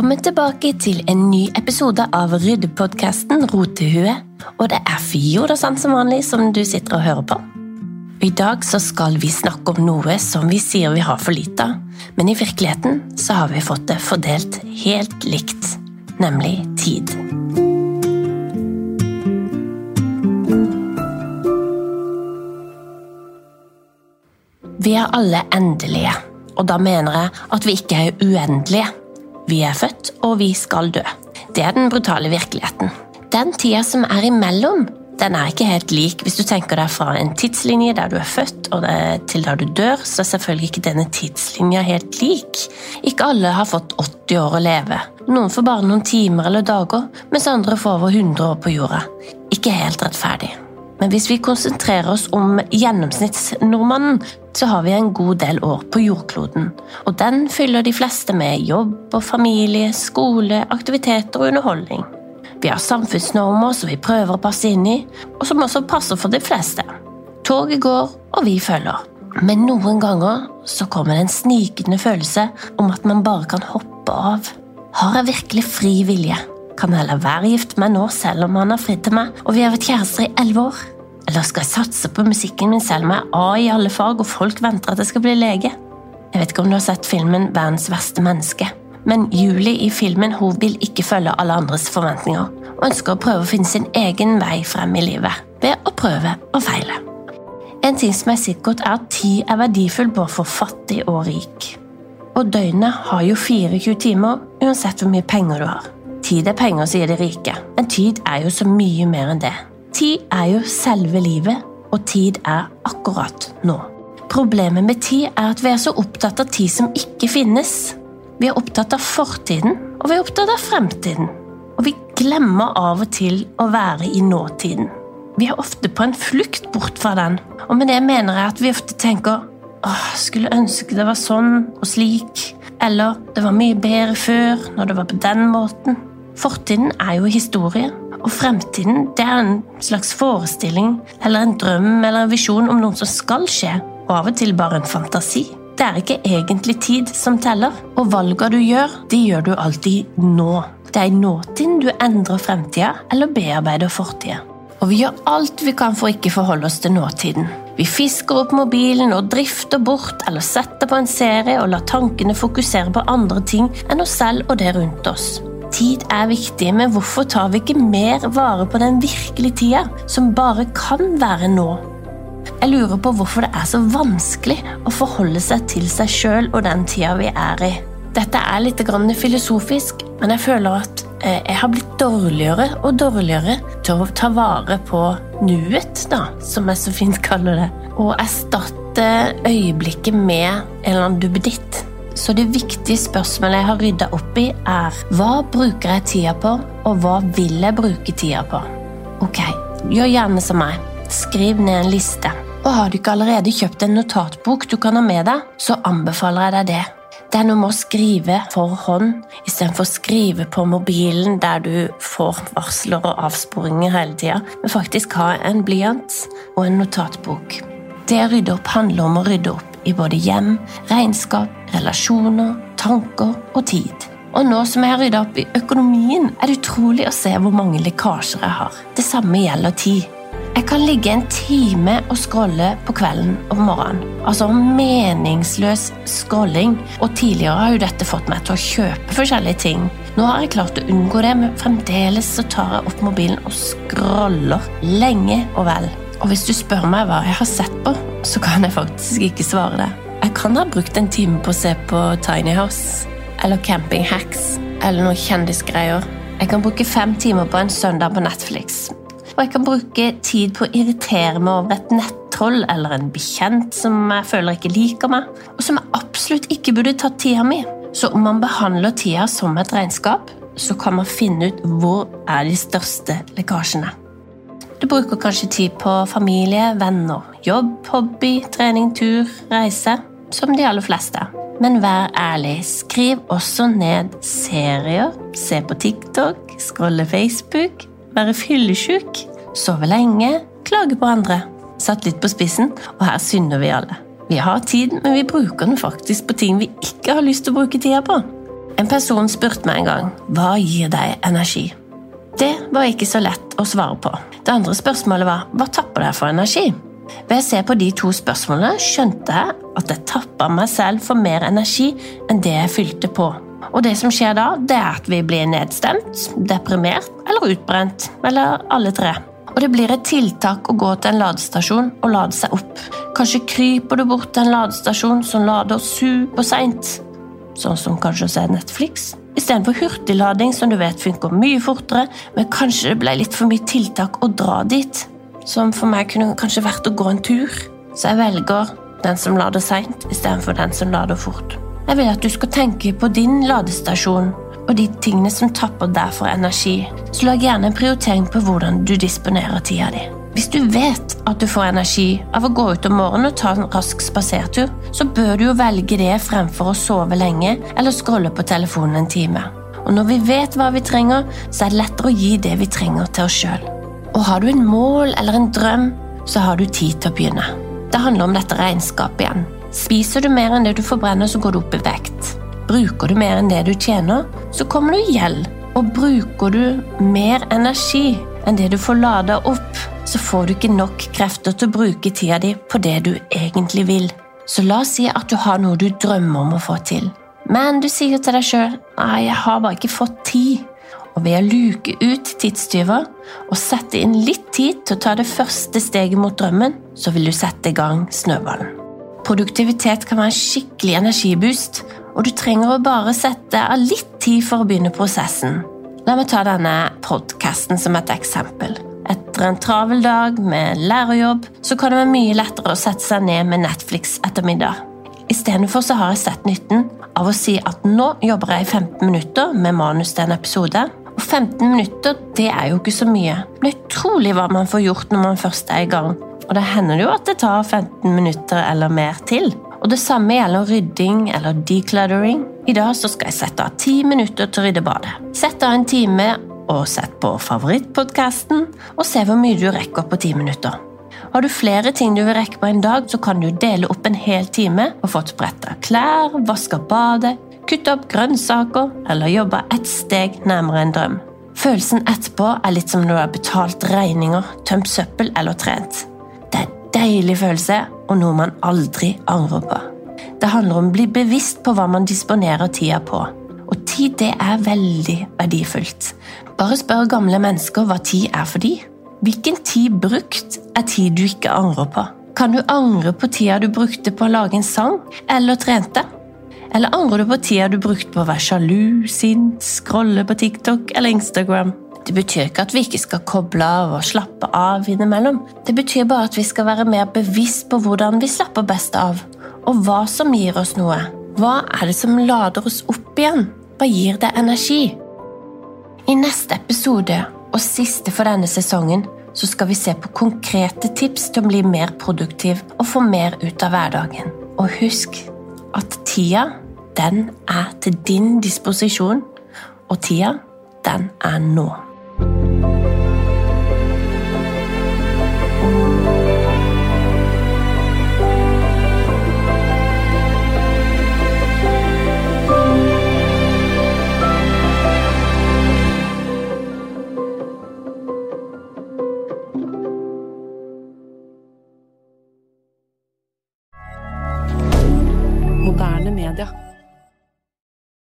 Velkommen tilbake til en ny episode av Ryddepodkasten Rotehue. Og det er Fjordarsand som vanlig som du sitter og hører på. I dag så skal vi snakke om noe som vi sier vi har for lite av, men i virkeligheten så har vi fått det fordelt helt likt, nemlig tid. Vi er alle endelige, og da mener jeg at vi ikke er uendelige. Vi er født, og vi skal dø. Det er den brutale virkeligheten. Den tida som er imellom, den er ikke helt lik. Hvis du tenker deg fra en tidslinje der du er født og til der du dør, så er selvfølgelig ikke denne tidslinja helt lik. Ikke alle har fått 80 år å leve. Noen får bare noen timer eller dager, mens andre får over 100 år på jorda. Ikke helt rettferdig. Men hvis vi konsentrerer oss om gjennomsnittsnordmannen, så har vi en god del år på jordkloden. Og den fyller de fleste med jobb og familie, skole, aktiviteter og underholdning. Vi har samfunnsnormer som vi prøver å passe inn i, og som også passer for de fleste. Toget går, og vi følger. Men noen ganger så kommer det en snikende følelse om at man bare kan hoppe av. Har jeg virkelig fri vilje? Kan jeg heller være gift med nå selv om han har fridd til meg og vi har vært kjærester i elleve år? Eller skal jeg satse på musikken min selv om jeg er A i alle fag og folk venter at jeg skal bli lege? Jeg vet ikke om du har sett filmen Verdens verste menneske, men Julie i filmen hun vil ikke følge alle andres forventninger og ønsker å prøve å finne sin egen vei frem i livet ved å prøve og feile. En ting som er sikkert, er at tid er verdifull både for fattig og rik. Og døgnet har jo 24 timer uansett hvor mye penger du har. Tid er penger, sier de rike, men tid er jo så mye mer enn det. Tid er jo selve livet, og tid er akkurat nå. Problemet med tid er at vi er så opptatt av tid som ikke finnes. Vi er opptatt av fortiden, og vi er opptatt av fremtiden. Og vi glemmer av og til å være i nåtiden. Vi er ofte på en flukt bort fra den, og med det mener jeg at vi ofte tenker åh, skulle ønske det var sånn og slik, eller det var mye bedre før, når det var på den måten. Fortiden er jo historie, og fremtiden det er en slags forestilling eller en drøm eller en visjon om noe som skal skje, og av og til bare en fantasi. Det er ikke egentlig tid som teller, og valgene du gjør, de gjør du alltid nå. Det er i nåtiden du endrer fremtida eller bearbeider fortida. Og vi gjør alt vi kan for ikke forholde oss til nåtiden. Vi fisker opp mobilen og drifter bort eller setter på en serie og lar tankene fokusere på andre ting enn oss selv og det rundt oss. Tid er viktig, men hvorfor tar vi ikke mer vare på den virkelige tida, som bare kan være nå? Jeg lurer på hvorfor det er så vanskelig å forholde seg til seg sjøl og den tida vi er i. Dette er litt filosofisk, men jeg føler at eh, jeg har blitt dårligere og dårligere til å ta vare på nuet, da, som jeg så fint kaller det, og erstatte øyeblikket med en eller annen duppeditt. Så det viktige spørsmålet jeg har rydda opp i, er hva bruker jeg tida på, og hva vil jeg bruke tida på? Ok, gjør gjerne som meg. Skriv ned en liste. Og har du ikke allerede kjøpt en notatbok du kan ha med deg, så anbefaler jeg deg det. Det er noe med å skrive for hånd istedenfor å skrive på mobilen der du får varsler og avsporinger hele tida, men faktisk ha en blyant og en notatbok. Det å rydde opp handler om å rydde opp i både hjem, regnskap, relasjoner, tanker og tid. Og nå som jeg har rydda opp i økonomien, er det utrolig å se hvor mange lekkasjer jeg har. Det samme gjelder tid. Jeg kan ligge en time og scrolle på kvelden og morgenen. Altså meningsløs scrolling. Og tidligere har jo dette fått meg til å kjøpe forskjellige ting. Nå har jeg klart å unngå det, men fremdeles så tar jeg opp mobilen og scroller lenge og vel. Og hvis du spør meg hva jeg har sett på, så kan jeg faktisk ikke svare det. Jeg kan ha brukt en time på å se på Tiny House eller Camping Hacks eller noen kjendisgreier. Jeg kan bruke fem timer på en søndag på Netflix. Og jeg kan bruke tid på å irritere meg over et nettroll eller en bekjent som jeg føler ikke liker meg, og som jeg absolutt ikke burde tatt tida mi. Så om man behandler tida som et regnskap, så kan man finne ut hvor er de største lekkasjene. Du bruker kanskje tid på familie, venner, jobb, hobby, trening, tur, reise. Som de aller fleste. Men vær ærlig, skriv også ned serier, se på TikTok, scrolle Facebook, være fyllesyk, sove lenge, klage på andre. Satt litt på spissen, og her synder vi alle. Vi har tid, men vi bruker den faktisk på ting vi ikke har lyst til å bruke tida på. En person spurte meg en gang hva gir deg energi. Det var ikke så lett å svare på. Det andre spørsmålet var hva tapper det for energi? Ved å se på de to spørsmålene skjønte jeg at jeg tappa meg selv for mer energi enn det jeg fylte på. Og det som skjer da, det er at vi blir nedstemt, deprimert eller utbrent. Eller alle tre. Og det blir et tiltak å gå til en ladestasjon og lade seg opp. Kanskje kryper du bort til en ladestasjon som lader superseint. Sånn som kanskje å se Netflix. Istedenfor hurtiglading, som du vet funker mye fortere, men kanskje det ble litt for mye tiltak å dra dit. Som for meg kunne kanskje vært å gå en tur. Så jeg velger den som lader seint, istedenfor den som lader fort. Jeg vil at du skal tenke på din ladestasjon og de tingene som tapper deg for energi. Så lag gjerne en prioritering på hvordan du disponerer tida di. Hvis du vet at du får energi av å gå ut om morgenen og ta en rask spasertur, så bør du jo velge det fremfor å sove lenge eller scrolle på telefonen en time. Og når vi vet hva vi trenger, så er det lettere å gi det vi trenger til oss sjøl. Og har du en mål eller en drøm, så har du tid til å begynne. Det handler om dette regnskapet igjen. Spiser du mer enn det du forbrenner, så går du opp i vekt. Bruker du mer enn det du tjener, så kommer du i gjeld. Og bruker du mer energi enn det du får lada opp, så får du ikke nok krefter til å bruke tida di på det du egentlig vil. Så la oss si at du har noe du drømmer om å få til. Men du sier til deg sjøl 'nei, jeg har bare ikke fått tid'. Og ved å luke ut tidstyver og sette inn litt tid til å ta det første steget mot drømmen, så vil du sette i gang snøballen. Produktivitet kan være en skikkelig energiboost, og du trenger å bare sette av litt tid for å begynne prosessen. La meg ta denne podkasten som et eksempel. Etter en travel dag med lærerjobb så kan det være mye lettere å sette seg ned med Netflix etter. Istedenfor har jeg sett nytten av å si at nå jobber jeg i 15 minutter med manus til en episode, og 15 minutter det er jo ikke så mye. Er utrolig hva man får gjort når man først er i gang. Og det hender jo at det tar 15 minutter eller mer til. Og det samme gjelder rydding eller decluttering. I dag så skal jeg sette av ti minutter til å rydde badet. Sett av en time og sett på favorittpodkasten, og se hvor mye du rekker på ti minutter. Har du flere ting du vil rekke på en dag, så kan du dele opp en hel time og få bretta klær, vaska badet, kutte opp grønnsaker eller jobbe ett steg nærmere en drøm. Følelsen etterpå er litt som når du har betalt regninger, tømt søppel eller trent. Det er en deilig følelse og noe man aldri angrer på. Det handler om å bli bevisst på hva man disponerer tida på. Og tid det er veldig verdifullt. Bare spør gamle mennesker hva tid er for de. Hvilken tid brukt er tid du ikke angrer på? Kan du angre på tida du brukte på å lage en sang eller trente? Eller angrer du på tida du brukte på å være sjalu, sint, scrolle på TikTok eller Instagram? Det betyr ikke at vi ikke skal koble av og slappe av innimellom. Det betyr bare at vi skal være mer bevisst på hvordan vi slapper best av, og hva som gir oss noe. Hva er det som lader oss opp igjen? Hva gir deg energi? I neste episode, og siste for denne sesongen, så skal vi se på konkrete tips til å bli mer produktiv og få mer ut av hverdagen. Og husk at tida, den er til din disposisjon, og tida, den er nå.